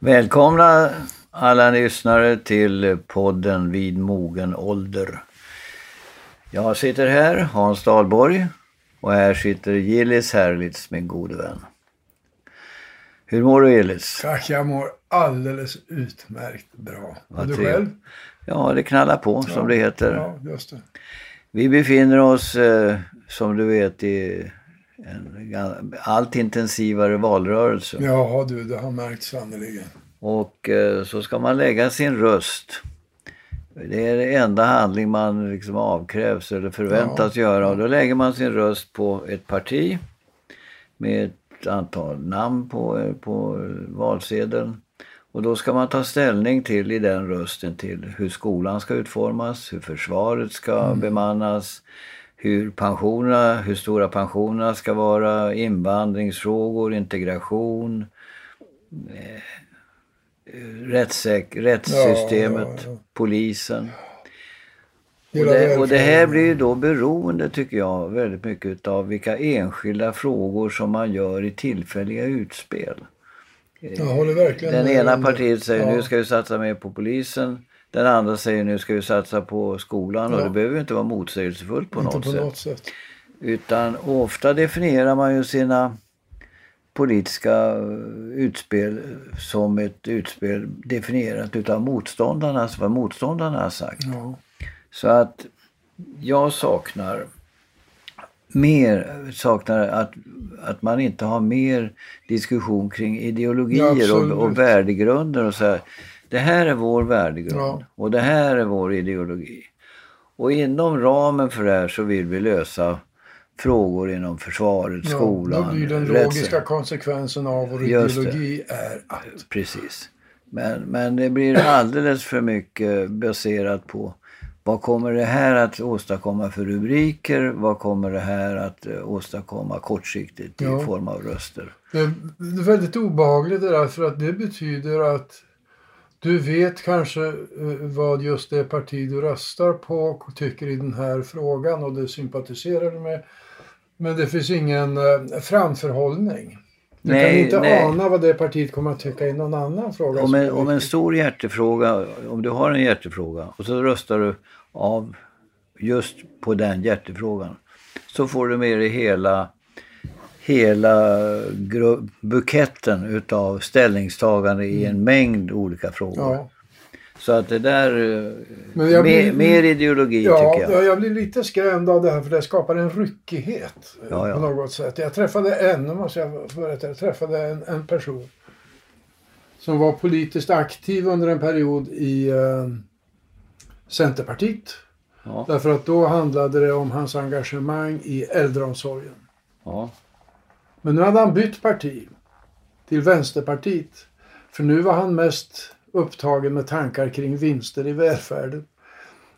Välkomna alla lyssnare till podden Vid mogen ålder. Jag sitter här, Hans Dahlborg, och här sitter Gillis Herlitz, min gode vän. Hur mår du Gillis? Tack, jag mår alldeles utmärkt bra. och du själv? Ja, det knallar på som det heter. Ja, just det. Vi befinner oss, eh, som du vet, i en allt intensivare valrörelse. Ja, du, det har märkts sannerligen. Och eh, så ska man lägga sin röst. Det är det enda handling man liksom avkrävs eller förväntas göra. Och då lägger man sin röst på ett parti med ett antal namn på, på valsedeln. Och då ska man ta ställning till i den rösten till hur skolan ska utformas, hur försvaret ska bemannas, hur pensionerna, hur stora pensionerna ska vara, invandringsfrågor, integration, rättssäk- rättssystemet, Ja, ja, ja. polisen. Och det, och det här blir ju då beroende tycker jag väldigt mycket av vilka enskilda frågor som man gör i tillfälliga utspel. Jag håller verkligen Den ena partiet säger nu ska vi satsa mer på polisen. Den andra säger nu ska vi satsa på skolan och Ja. det behöver ju inte vara motsägelsefullt på Inte något på sätt. något sätt. Utan ofta definierar man ju sina politiska eh, utspel som ett utspel definierat utav motståndarna, alltså vad motståndarna har sagt. Ja. Så att jag saknar mer, saknar att, att man inte har mer diskussion kring Ja, ideologier absolut. och, och värdegrunder och så här. Det här är vår värdegrund Ja. och det här är vår ideologi. Och inom ramen för det här så vill vi lösa frågor inom försvaret, Ja, skolan, då blir den logiska konsekvensen av vår ideologi är att. Precis. Men, men det blir alldeles för mycket baserat på vad kommer det här att åstadkomma för rubriker? Vad kommer det här att eh, åstadkomma kortsiktigt i Ja. form av röster? Det är, det är väldigt obehagligt det där för att det betyder att du vet kanske eh, vad just det parti du röstar på tycker i den här frågan och det sympatiserar du med. Men det finns ingen eh, framförhållning. Du Nej, kan inte nej. ana vad det partiet kommer att tycka i någon annan fråga. Om en, om en stor hjärtefråga, om du har en hjärtefråga och så röstar du av just på den hjärtefrågan. Så får du med dig hela, hela buketten utav ställningstagande i en mängd olika frågor. Mm. Ja. Så att det där, eh, mer, blir- mer ideologi Ja, tycker jag. jag. jag blir lite skrämd av det här för det skapar en ryckighet eh, Ja, ja. på något sätt. Jag träffade en, nu måste jag berätta, jag träffade en, en person som var politiskt aktiv under en period i eh, Centerpartiet. Ja, Därför att då handlade det om hans engagemang i äldreomsorgen. ja. Men nu hade han bytt parti till Vänsterpartiet. För nu var han mest upptagen med tankar kring vinster i välfärden.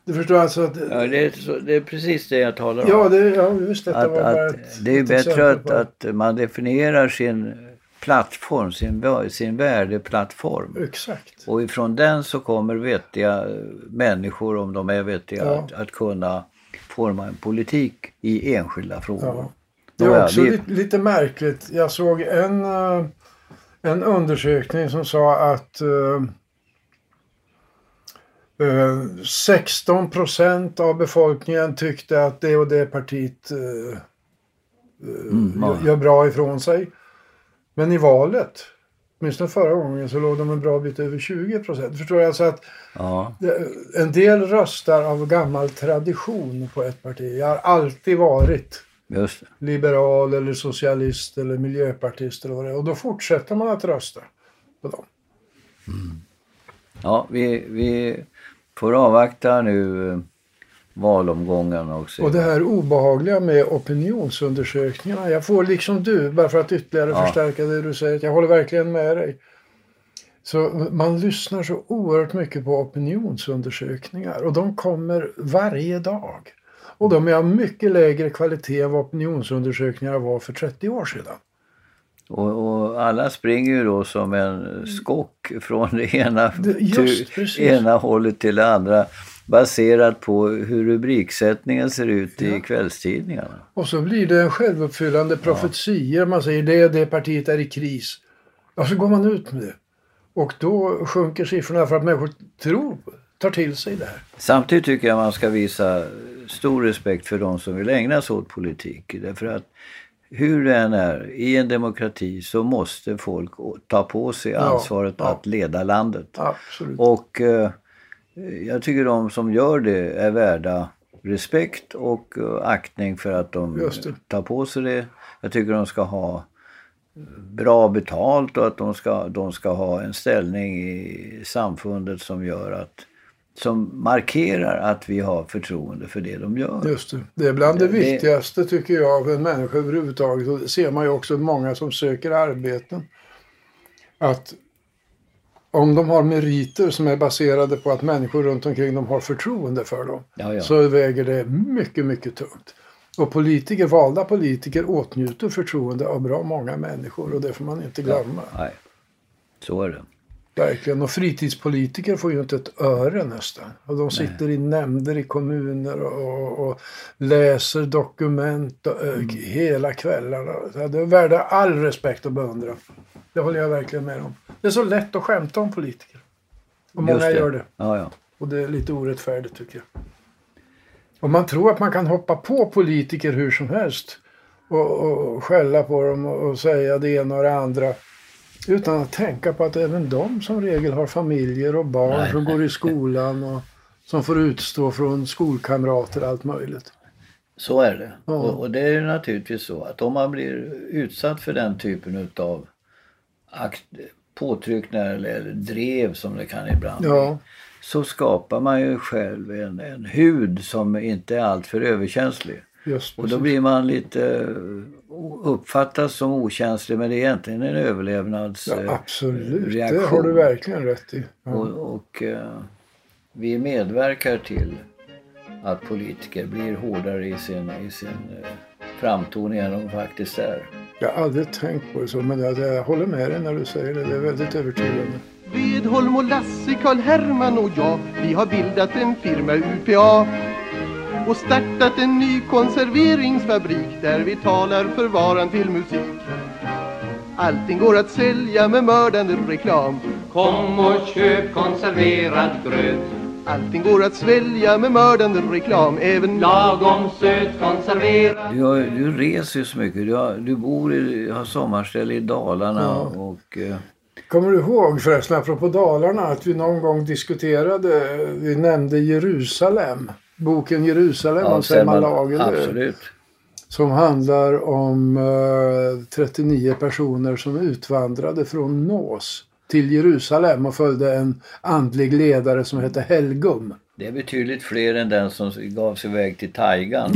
Du förstår alltså att... ja det, är så, det är precis det jag talar om. Ja, det, ja just detta att, var bara att ett, det är ett bättre att, att man definierar sin plattform, sin, sin värdeplattform. Exakt. Och ifrån den så kommer vettiga människor, om de är vettiga, Ja. att, att kunna forma en politik i enskilda frågor. Ja. Det är också vi- lite, märkligt. Jag såg en, eh, en undersökning som sa att eh, eh, 16 procent av befolkningen tyckte att det och det partiet eh, Mm, ja. gör- bra ifrån sig. Men i valet, åtminstone förra gången, så låg de en bra bit över 20 procent. Förstår du? Alltså att Ja, en del röstar av gammal tradition på ett parti. Jag har alltid varit. Liberal eller socialist eller miljöpartist eller vad det är. Och då fortsätter man att rösta på dem. Ja, vi, vi får avvakta nu eh, valomgången och se. Och det här obehagliga med opinionsundersökningarna. Jag får liksom du, bara för att ytterligare Ja. förstärka det du säger, jag håller verkligen med dig. Så man lyssnar så oerhört mycket på opinionsundersökningar och de kommer varje dag. Och de är av mycket lägre kvalitet än vad opinionsundersökningar var för 30 år sedan. Och, och alla springer ju då som en skock från det ena, Det- just precis. ena hållet till det andra baserat på hur rubriksättningen ser ut i Ja. kvällstidningarna. Och så blir det en självuppfyllande profetier. Man säger det det partiet är i kris. Och så går man ut med det. Och då sjunker siffrorna för att människor tror, tar till sig det här. Samtidigt tycker jag man ska visa stor respekt för de som vill ägna sig åt politik. Därför att hur det än är, i en demokrati så måste folk ta på sig ansvaret ja, ja. att leda landet. Absolut. Och eh, jag tycker de som gör det är värda respekt och uh, aktning för att de tar på sig det. Jag tycker de ska ha bra betalt och att de ska, de ska ha en ställning i samfundet som gör att som markerar att vi har förtroende för det de gör. Just det. Det är bland det, det viktigaste tycker jag av en människa överhuvudtaget. Och det ser man ju också många som söker arbeten. Att om de har meriter som är baserade på att människor runt omkring dem har förtroende för dem. Ja, ja. Så väger det mycket, mycket tungt. Och politiker, valda politiker åtnjuter förtroende av bra många människor och det får man inte glömma. Ja, nej. Så är det. Verkligen. Och fritidspolitiker får ju inte ett öre nästan. Och de sitter Nej. i nämnder i kommuner och, och läser dokument och, mm. hela kvällarna. Det är värda all respekt och beundran. Det håller jag verkligen med om. Det är så lätt att skämta om politiker. Och många det. gör det. Ja, ja. Och det är lite orättfärdigt tycker jag. Och man tror att man kan hoppa på politiker hur som helst. Och, och skälla på dem och, och säga det ena och det andra. Utan att tänka på att även de som regel har familjer och barn nej, som nej. går i skolan och som får utstå från skolkamrater och allt möjligt. Så är det. Ja. Och, och, det är naturligtvis så att om man blir utsatt för den typen av påtryckningar eller drev som det kan ibland ja. så skapar man ju själv en, en hud som inte är alltför överkänslig. Just, och då blir man lite uppfattas som okänslig men det är egentligen en överlevnadsreaktion. Ja, absolut, det har du verkligen rätt i. Ja. Och, och uh, vi medverkar till att politiker blir hårdare i sin, i sin framtoning än de faktiskt är. Jag har aldrig tänkt på det så men jag, jag håller med dig när du säger det. Det är väldigt övertygande. Vedholm och Lasse, Karl Herman och jag, vi har bildat en firma UPA och startat en ny konserveringsfabrik där vi talar för varan till musik. Allting går att sälja med mördande reklam. Kom och köp konserverad gröt. Allting går att svälja med mördande reklam även lagom söt konserverad. Du, har, du reser ju så mycket. Du, har, du bor i, har sommarställe i Dalarna ja. och... Eh... Kommer du ihåg förresten apropå Dalarna att vi någon gång diskuterade, vi nämnde Jerusalem boken Jerusalem av Selma Lagerlöf. Som handlar om eh, 39 personer som utvandrade från Nås till Jerusalem och följde en andlig ledare som hette Helgum. Det är betydligt fler än den som gav sig iväg till Taigan.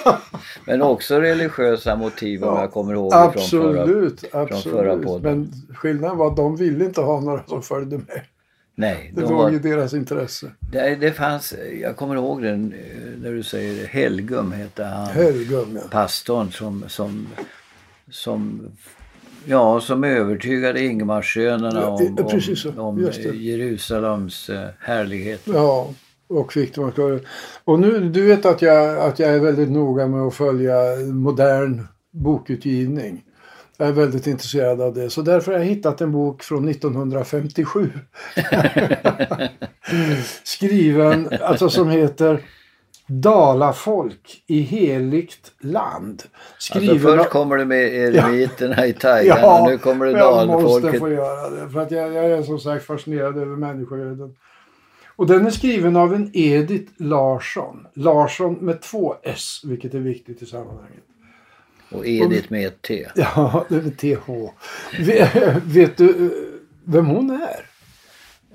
Men också religiösa motiv om ja, jag kommer ihåg absolut, från förra, absolut. Från förra podden. Men skillnaden var att de ville inte ha några som följde med. Nej. Det låg var, i deras intresse. Det, det fanns, jag kommer ihåg den eh, när du säger Helgum hette han. Helgum, ja. Pastorn som, som, som, ja, som övertygade Ingmarsönerna ja, om, om, om Jerusalems eh, härlighet. Ja, och fick dem att Och nu, du vet att jag, att jag är väldigt noga med att följa modern bokutgivning. Jag är väldigt intresserad av det. Så därför har jag hittat en bok från 1957. Skriven, alltså som heter Dalafolk i heligt land. Skriven alltså först kommer du med eremiterna ja. i Thailand ja, och nu kommer det dalfolket. jag måste få göra det. För att jag, jag är som sagt fascinerad över människoöden. Och den är skriven av en Edith Larsson. Larsson med två S, vilket är viktigt i sammanhanget. Och Edith med ett T. Ja, det är TH. Vet du eh, vem hon är?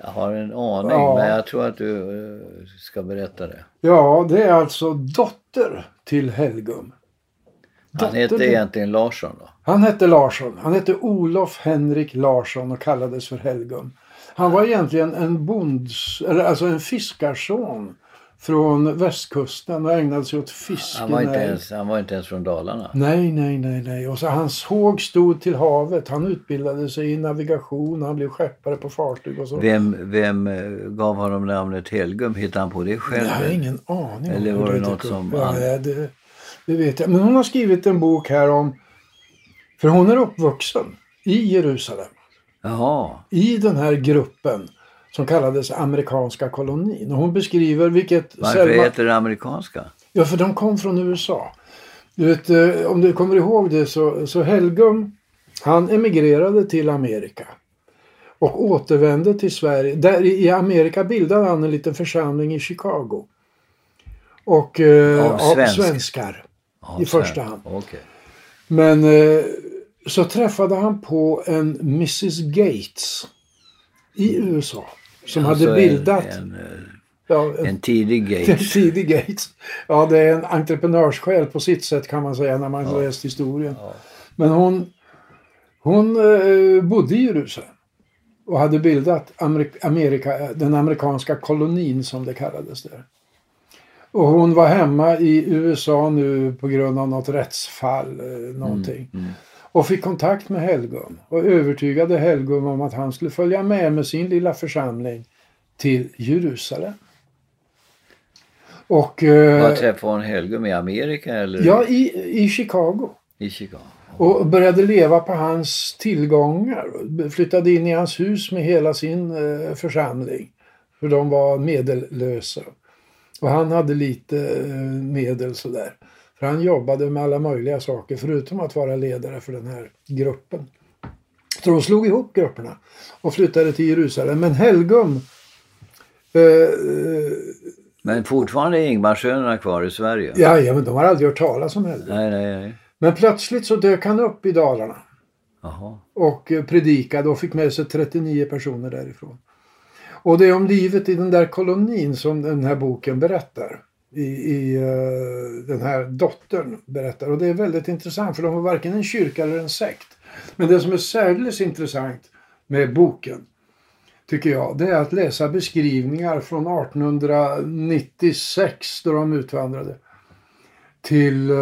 Jag har en aning, ja. men jag tror att du eh, ska berätta det. Ja, det är alltså dotter till Helgum. Han hette till... egentligen Larsson då? Han hette Larsson. Han hette Olof Henrik Larsson och kallades för Helgum. Han var egentligen en bonds, eller alltså en fiskarson från västkusten och ägnade sig åt fiske. Han var, inte ens, han var inte ens från Dalarna. Nej, nej, nej, nej. Och så hans håg stod till havet. Han utbildade sig i navigation. Han blev skeppare på fartyg och så. Vem, vem eh, gav honom namnet Helgum? Hittade han på det själv? Jag har ingen aning. Eller var det något som... Ja, det, det vet jag. Men hon har skrivit en bok här om... För hon är uppvuxen i Jerusalem. Jaha. i den här gruppen som kallades amerikanska kolonin. Och hon beskriver vilket... Varför Selma- heter det amerikanska? Ja, för de kom från USA. Du vet, eh, om du kommer ihåg det så, så Helgum, han emigrerade till Amerika. Och återvände till Sverige. Där i Amerika bildade han en liten församling i Chicago. Och eh, Av av svensk. svenskar. Ja, I första hand. Okej. Men eh, så träffade han på en Mrs Gates i USA. Som Alltså hade bildat En, en, eh, ja, en, en tidig en Gates. tidig Gates. Ja, det är en entreprenörssjäl på sitt sätt kan man säga när man har läst historien. Ja. Men hon, hon eh, bodde i Jerusalem. Och hade bildat Amerika, den amerikanska kolonin som det kallades där. Och hon var hemma i USA nu på grund av något rättsfall, eh, någonting. Mm. Och fick kontakt med Helgum och övertygade Helgum om att han skulle följa med med sin lilla församling till Jerusalem. Och eh, Var träffade hon Helgum i Amerika eller ja, i, i Chicago. i Chicago? Och började leva på hans tillgångar. Flyttade in i hans hus med hela sin eh, församling. För de var medellösa. Och han hade lite eh, medel sådär. För han jobbade med alla möjliga saker förutom att vara ledare för den här gruppen. Så de slog ihop grupperna och flyttade till Jerusalem. Men Helgum eh, eh, Men fortfarande är Ingmarsönerna kvar i Sverige? ja, ja, men de har aldrig hört talas om Helgum. Nej, nej, nej. Men plötsligt så dök han upp i Dalarna. Jaha. och eh, predikade och fick med sig 39 personer därifrån. Och det är om livet i den där kolonin som den här boken berättar. I, i eh, den här dottern berättar. Och det är väldigt intressant för de var varken en kyrka eller en sekt. Men det som är särdeles intressant med boken tycker jag, det är att läsa beskrivningar från 1896 då de utvandrade till, eh,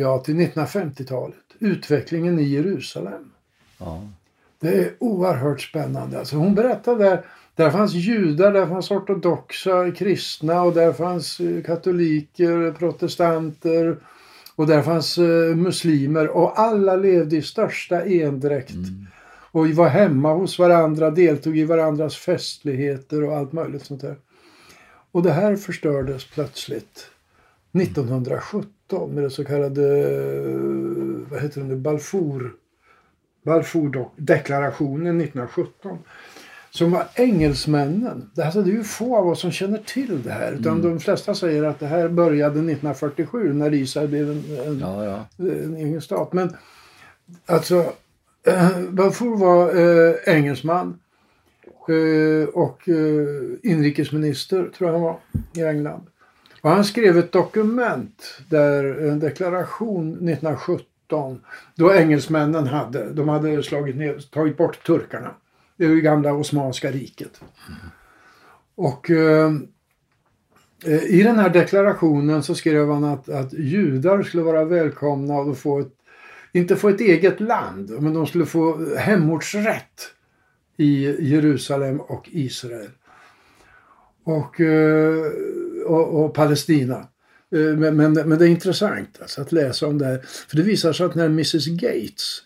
ja, till 1950-talet. Utvecklingen i Jerusalem. Ja. Det är oerhört spännande. Alltså hon berättade där, där fanns judar, där fanns ortodoxa kristna och där fanns eh, katoliker, protestanter och där fanns eh, muslimer och alla levde i största endräkt. Och var hemma hos varandra, deltog i varandras festligheter och allt möjligt sånt där. Och det här förstördes plötsligt 1917 med det så kallade, vad heter det Balfour Balfour-deklarationen 1917. Som var engelsmännen. Det, alltså, det är ju få av oss som känner till det här. Utan de flesta säger att det här började 1947 när Israel blev en, en, Ja, ja. en egen stat. Men alltså, eh, Balfour var eh, engelsman. Eh, och eh, inrikesminister tror jag han var i England. Och han skrev ett dokument där en deklaration 1917 då engelsmännen hade, de hade slagit ner, tagit bort turkarna. Det är ju gamla Osmanska riket. Och eh, i den här deklarationen så skrev han att, att judar skulle vara välkomna och få ett, inte få ett eget land, men de skulle få hemortsrätt i Jerusalem och Israel. Och, eh, och, och Palestina. Eh, men, men, men det är intressant alltså, att läsa om det här. För det visar sig att när Mrs Gates,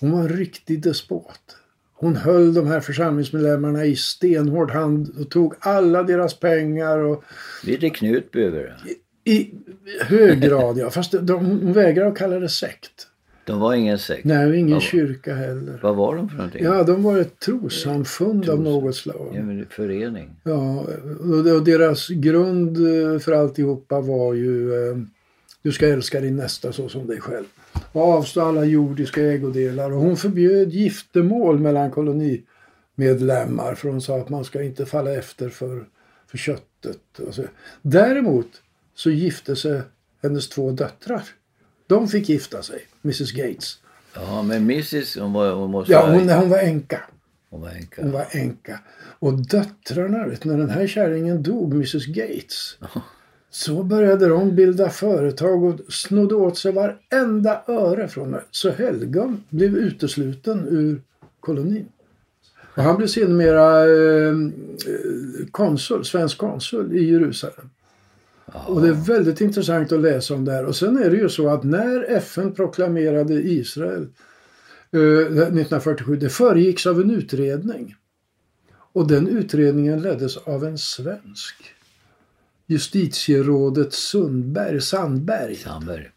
hon var en riktig despot. Hon höll de här församlingsmedlemmarna i stenhård hand och tog alla deras pengar och Lite Knutby över det. i hög grad ja. Fast de, hon vägrar att kalla det sekt. De var ingen sekt. Nej, ingen Vad- kyrka heller. Vad var de för någonting? Ja, de var ett trossamfund av något slag. Ja, men förening. Ja, och och deras grund eh, för alltihopa var ju eh, du ska älska din nästa så som dig själv. Avstå alla jordiska ägodelar. Och hon förbjöd giftermål mellan kolonimedlemmar för hon sa att man ska inte falla efter för, för köttet. Och så. Däremot så gifte sig hennes två döttrar. De fick gifta sig, Mrs Gates. Ja, men Mrs. Hon, var, hon måste Ja, hon, hon var änka. hon var änka. Hon var änka. Och döttrarna, vet, när den här kärringen dog, Mrs Gates, så började de bilda företag och snodde åt sig varenda öre från mig. Så Helgum blev utesluten ur kolonin. Och han blev sedermera eh, eh, konsul, svensk konsul i Jerusalem. Och det är väldigt intressant att läsa om det här. Och sen är det ju så att när FN proklamerade Israel 1947, det föregicks av en utredning. Och den utredningen leddes av en svensk. Justitierådet Sundberg, Sandberg. Sandberg.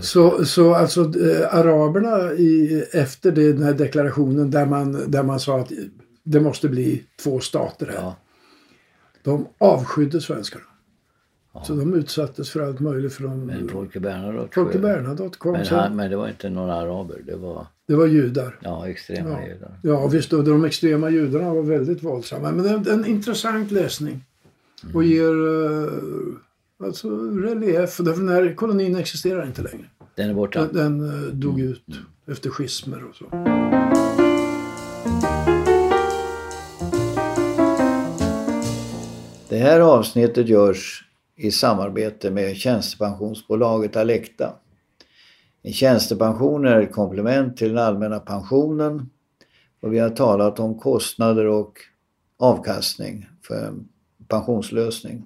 Så, så alltså eh, araberna i, efter det, den här deklarationen där man, där man sa att det måste bli två stater här. Ja. De avskydde svenskarna. Så de utsattes för allt möjligt från... Men Folke Bernadotte. Folke Bernadotte kom Men, han, men det var inte några araber. Det var Det var judar. ja, extrema Ja. judar. Ja visst, och de extrema judarna var väldigt våldsamma. Men det är en intressant läsning. Och ger eh, alltså relief. Därför den här kolonin existerar inte längre. Den är borta. Den, den eh, dog ut efter schismer och så. Det här avsnittet görs i samarbete med tjänstepensionsbolaget Alecta. En tjänstepension är ett komplement till den allmänna pensionen och vi har talat om kostnader och avkastning för en pensionslösning.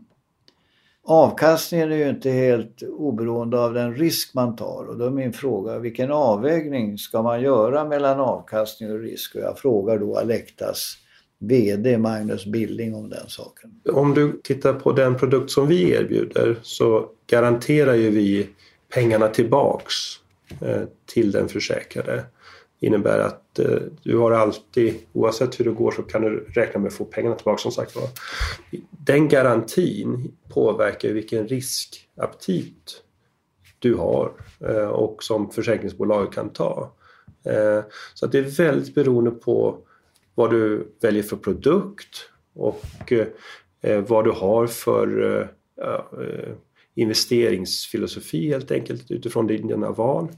Avkastningen är ju inte helt oberoende av den risk man tar och då är min fråga vilken avvägning ska man göra mellan avkastning och risk? Och jag frågar då Alectas VD Magnus Billing om den saken. Om du tittar på den produkt som vi erbjuder så garanterar ju vi pengarna tillbaks eh, till den försäkrade innebär att eh, du har alltid, oavsett hur det går så kan du räkna med att få pengarna tillbaka som sagt var. Den garantin påverkar vilken riskaptit du har eh, och som försäkringsbolaget kan ta. Eh, så att det är väldigt beroende på vad du väljer för produkt och eh, eh vad du har för eh, eh, investeringsfilosofi helt enkelt utifrån dina val.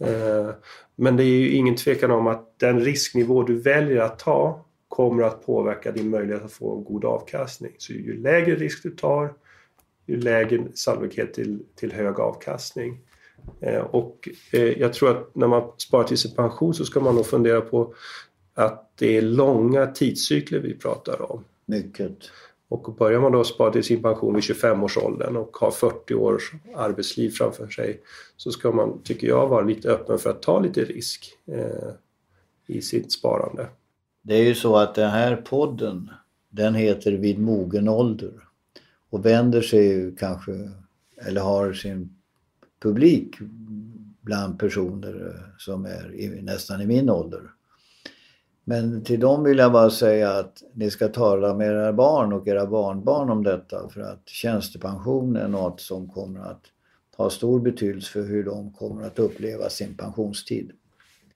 Eh, men det är ju ingen tvekan om att den risknivå du väljer att ta kommer att påverka din möjlighet att få en god avkastning. Så ju lägre risk du tar, ju lägre sannolikhet till, till hög avkastning. Eh, och eh, jag tror att när man sparar till sin pension så ska man nog fundera på att det är långa tidscykler vi pratar om. Mycket. Och börjar man då spara till sin pension vid 25-årsåldern och har 40 års arbetsliv framför sig så ska man, tycker jag, vara lite öppen för att ta lite risk eh, i sitt sparande. Det är ju så att den här podden, den heter Vid mogen ålder och vänder sig ju kanske, eller har sin publik bland personer eh, som är i, nästan i min ålder. Men till dem vill jag bara säga att ni ska tala med era barn och era barnbarn om detta för att tjänstepension är något som kommer att ha stor betydelse för hur de kommer att uppleva sin pensionstid.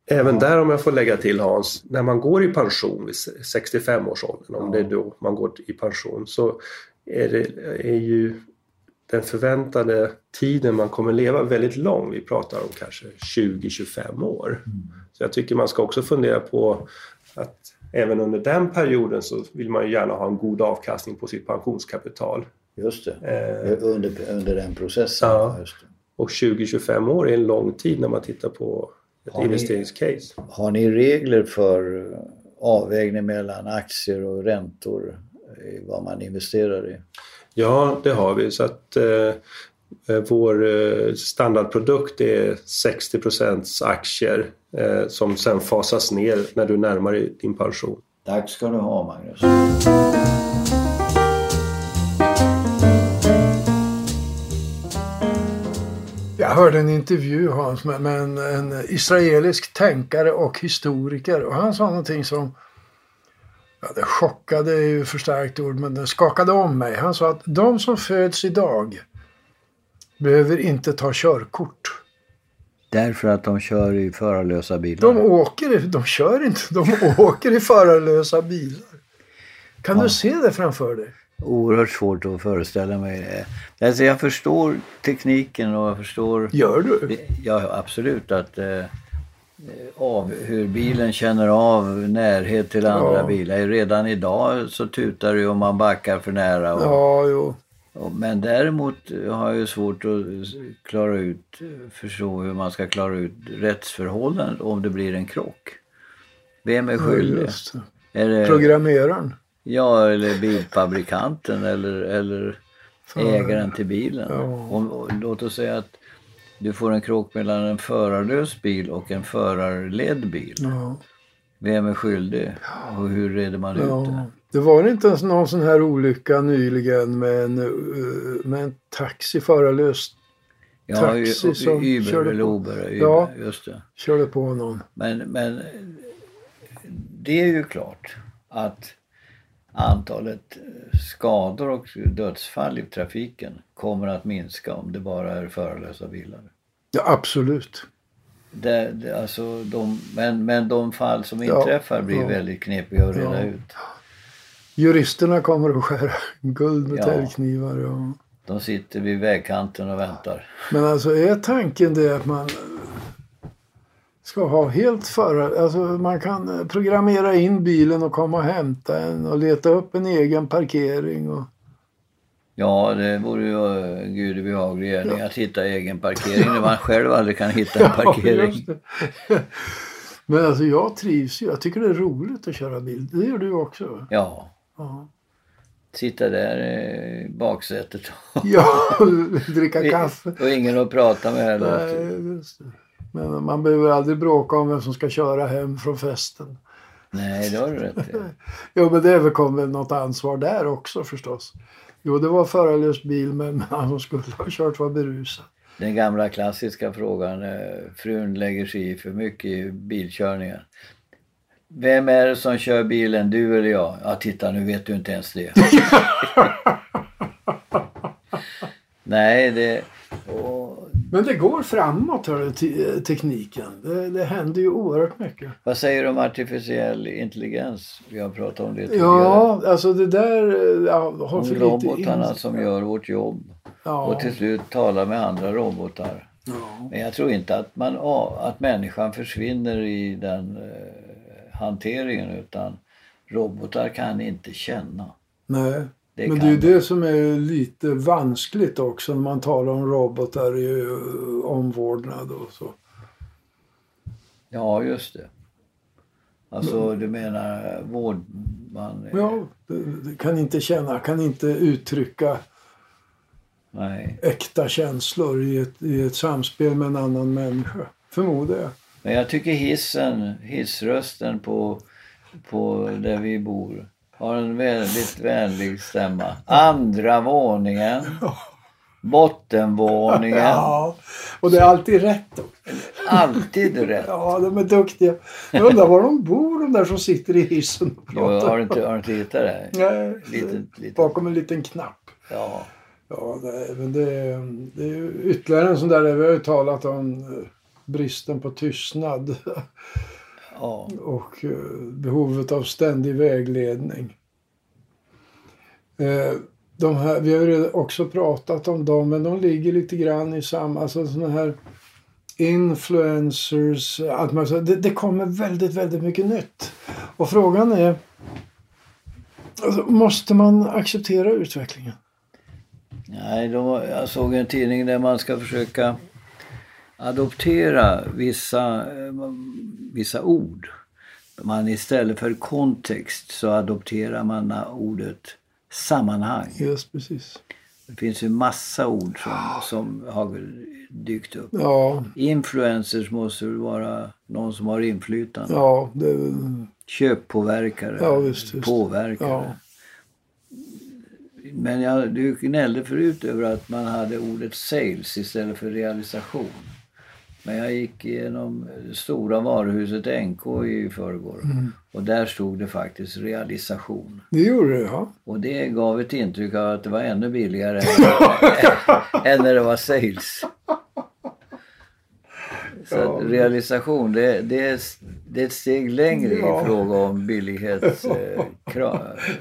Även där om jag får lägga till Hans, när man går i pension vid 65-årsåldern, om det är då man går i pension, så är, det, är ju den förväntade tiden man kommer leva väldigt lång. Vi pratar om kanske 20-25 år. Så jag tycker man ska också fundera på att även under den perioden så vill man ju gärna ha en god avkastning på sitt pensionskapital. Just det, Eh, under, under den processen. Ja. Och 20-25 år är en lång tid när man tittar på ett Har ni- investeringscase. Har ni regler för avvägning mellan aktier och räntor i vad man investerar i? Ja, det har vi. Så att eh, eh, vår eh, standardprodukt är 60 aktier eh, som sen fasas ner när du närmar dig din pension. Tack ska du ha Magnus. Jag hörde en intervju Hans med, med en, en israelisk tänkare och historiker och han sa någonting som Ja, det chockade är ju för starkt ord men det skakade om mig. Han sa att de som föds idag behöver inte ta körkort. Därför att de kör i förarlösa bilar. De åker, de kör inte, de åker i förarlösa bilar. Kan du se det framför dig? Oerhört svårt att föreställa mig det. Alltså jag förstår tekniken och jag förstår Gör du? ja, absolut att eh, av hur bilen känner av närhet till andra Ja. bilar. Redan idag så tutar det om man backar för nära. Och, Ja, jo. och, men däremot har jag ju svårt att klara ut, förstå hur man ska klara ut rättsförhållandet om det blir en krock. Vem är Ja, skyldig? det. Är det, Programmeraren. Ja, eller bilfabrikanten eller, eller ägaren till bilen. Ja. Om, låt oss säga att du får en krock mellan en förarlös bil och en förarledd bil. Ja. Vem är skyldig? Och hur reder man ut det? Ja. Det var inte ens någon sån här olycka nyligen med en, eh, med en taxi förarlös Ja, Taxi som Uber körde på. Uber. Uber Ja. Just det. körde på någon. Men, men det är ju klart att antalet skador och dödsfall i trafiken kommer att minska om det bara är förarlösa bilar. Ja, absolut. Det, det, alltså de, men, men de fall som Ja, inträffar blir ja. väldigt knepiga att reda Ja. ut. Juristerna kommer att skära guld med Ja. täljknivar. Ja. De sitter vid vägkanten och väntar. Men alltså är tanken det att man ska ha helt förar... Alltså man kan eh, programmera in bilen och komma och hämta en och leta upp en egen parkering. Och... Ja, det vore ju eh, gud behaglig gärning att hitta egen parkering när man själv aldrig kan hitta en Ja, parkering. det. Men alltså jag trivs ju. Jag tycker det är roligt att köra bil. Det gör du också. Ja, Ja, sitta där i baksätet ja dricka kaffe. och ingen att prata med heller. Nej. Men man behöver aldrig bråka om vem som ska köra hem från festen. Nej, det har du rätt i. Jo, men det är väl något ansvar där också förstås. Jo, det var förarlös bil men han som skulle ha kört var berusad. Den gamla klassiska frågan, eh, frun lägger sig i för mycket i bilkörningen. Vem är det som kör bilen, du eller jag? Ja, titta nu vet du inte ens det. Nej, det... Men det går framåt, hör du, te- tekniken. Det, det händer ju oerhört mycket. vad säger du om artificiell intelligens? Vi har pratat om det tidigare. Ja, alltså det där ja, har om robotarna som gör vårt jobb Ja, och till slut talar med andra robotar. ja. Men jag tror inte att, man, att människan försvinner i den eh, hanteringen utan robotar kan inte känna. Nej. Det Men det är ju de. det som är lite vanskligt också när man talar om robotar i eh, omvårdnad och så. Ja, just det. Alltså du menar vård... Man, Ja, kan inte känna, kan inte uttrycka Nej. äkta känslor i ett, i ett samspel med en annan människa. Förmodar jag. Men jag tycker hissen, hissrösten på, på där vi bor har en väldigt vänlig stämma. Andra våningen. Bottenvåningen. Ja, och det är alltid rätt. Alltid rätt. Ja, de är duktiga. Jag undrar var de bor de där som sitter i hissen och Jo, pratar. har, du inte, har du inte hittat det? Nej, Litet, litet. bakom en liten knapp. Ja. Ja, det, men det, det är ytterligare en sån där, vi har ju talat om eh, bristen på tystnad ja. och eh, behovet av ständig vägledning. Eh, De här, vi har också pratat om dem, men de ligger lite grann i samma, alltså sådana här influencers, allt man, så det, det kommer väldigt, väldigt mycket nytt. Och frågan är, alltså, måste man acceptera utvecklingen? Nej, de, jag såg en tidning där man ska försöka adoptera vissa, eh, vissa ord. Man istället för kontext så adopterar man ordet sammanhang. Just precis. Det finns ju massa ord som, som har dykt upp. Ja, Influencers måste väl vara någon som har inflytande. ja, det är väl- Köppåverkare, Ja, visst, visst. påverkare. Ja. Men jag, du gnällde förut över att man hade ordet sales istället för realisation. Men jag gick igenom det stora varuhuset NK i förrgår Mm. och där stod det faktiskt realisation. det gjorde det, ja. Och det gav ett intryck av att det var ännu billigare än när det var sales. Så Ja. realisation, det, det, är, det är ett steg längre Ja. i fråga om billighetsutveckling.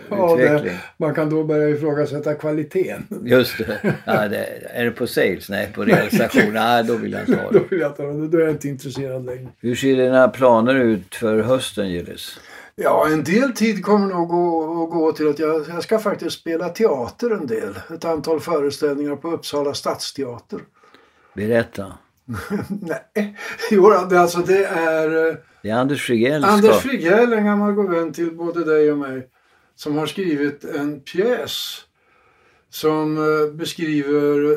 Ja det, man kan då börja ifrågasätta kvaliteten. Just det. Ja, det. Är det på sales? Nej, på realisation? Nej, då vill jag inte ha Då, det. vill jag ha det. då är jag inte intresserad längre. Hur ser dina planer ut för hösten, Gillis? Ja, en del tid kommer nog att gå till att jag, jag ska faktiskt spela teater en del. Ett antal föreställningar på Uppsala stadsteater. Berätta. Nej, jo, alltså det är eh, Det är Anders Frigell. Anders Frigell, en gammal god vän till både dig och mig, som har skrivit en pjäs som eh, beskriver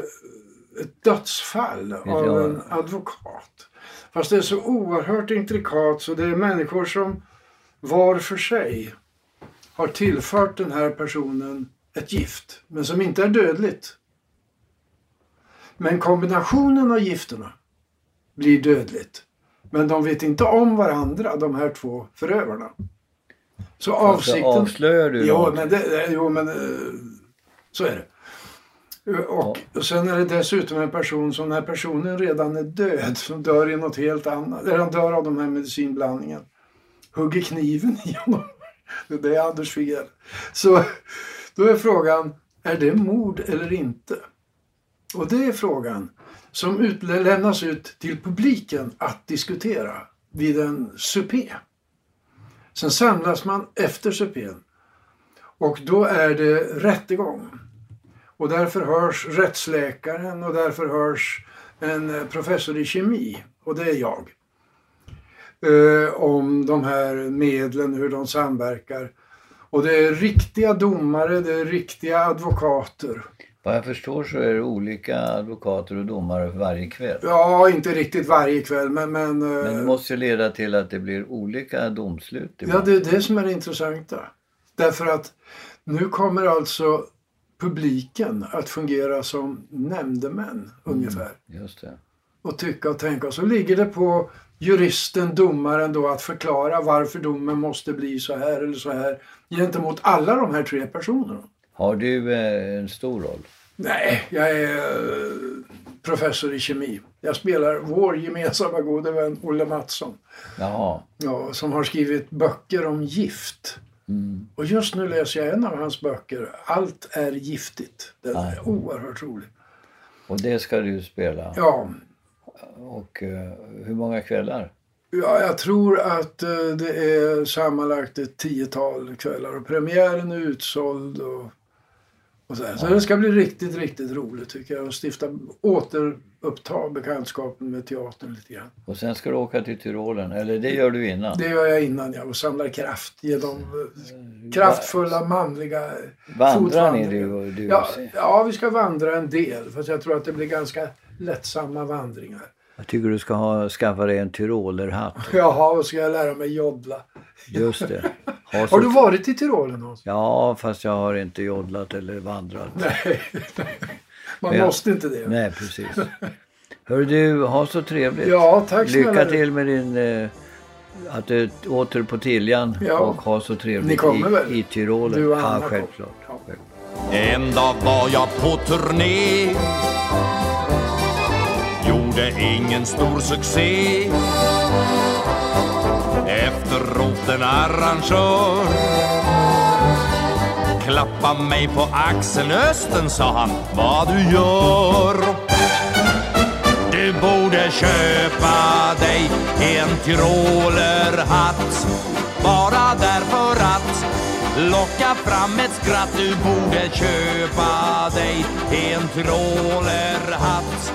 ett dödsfall av en advokat. Fast det är så oerhört intrikat så det är människor som var för sig har tillfört den här personen ett gift, men som inte är dödligt. Men kombinationen av gifterna blir dödligt. Men de vet inte om varandra, de här två förövarna. Så Alltså, avsikten... avslöjar du Jo, något? men, det, jo, men eh, så är det. Och, och sen är det dessutom en person som när personen redan är död, som dör i något helt annat, eller han dör av de här medicinblandningen, hugger kniven i honom. Det är Anders fel. Så då är frågan, är det mord eller inte? Och det är frågan som lämnas ut till publiken att diskutera vid en supé. Sen samlas man efter supén och då är det rättegång. Och därför hörs rättsläkaren och därför hörs en eh, professor i kemi, och det är jag. Eh, om de här medlen, hur de samverkar. Och det är riktiga domare, det är riktiga advokater. Vad jag förstår så är det olika advokater och domare för varje kväll. Ja, inte riktigt varje kväll, men... Men, eh, Men det måste ju leda till att det blir olika domslut. Ja, det är det som är det intressanta. Därför att nu kommer alltså publiken att fungera som nämndemän ungefär. Just det. Och tycka och tänka. Och så ligger det på juristen, domaren då att förklara varför domen måste bli så här eller så här gentemot alla de här tre personerna. Har du eh, en stor roll? Nej, jag är eh, professor i kemi. Jag spelar vår gemensamma gode vän Olle Mattsson. Jaha. Ja, som har skrivit böcker om gift. Mm. Och just nu läser jag en av hans böcker, Allt är giftigt. Den är Ja. oerhört rolig. Och det ska du spela. Ja, Och eh, hur många kvällar? ja, jag tror att det är sammanlagt ett tiotal kvällar och premiären är utsåld. Och, och så här. så det ska bli riktigt, riktigt roligt tycker jag. Och stifta, återuppta bekantskapen med teatern lite grann. Och sen ska du åka till Tyrolen, eller det gör du innan? Det gör jag innan jag och samlar kraft genom eh, kraftfulla manliga Vandrar ni du du? Ja, ja, vi ska vandra en del. Fast jag tror att det blir ganska lättsamma vandringar. Jag tycker du ska ha, skaffa dig en tyrolerhatt. Jaha, och ska jag lära mig joddla. Just det. Ha så- Har du varit i Tyrolen Hans? Ja, fast jag har inte joddlat eller vandrat. Nej, man Men jag- måste inte det. Nej, precis. Hör du, ha så trevligt. Ja, tack snälla Lycka till med din... Eh, att du åter på Tiljan Ja. och ha så trevligt Ni kommer i, väl? i Tyrolen. Du och ja, Anna kommer. självklart. Ja. En dag var jag på turné Gjorde ingen stor succé. Efteråt en arrangör. Klappa mig på axeln Östen sa han. Vad du gör. Du borde köpa dig en tyrolerhatt Bara därför att locka fram ett skratt. Du borde köpa dig en tyrolerhatt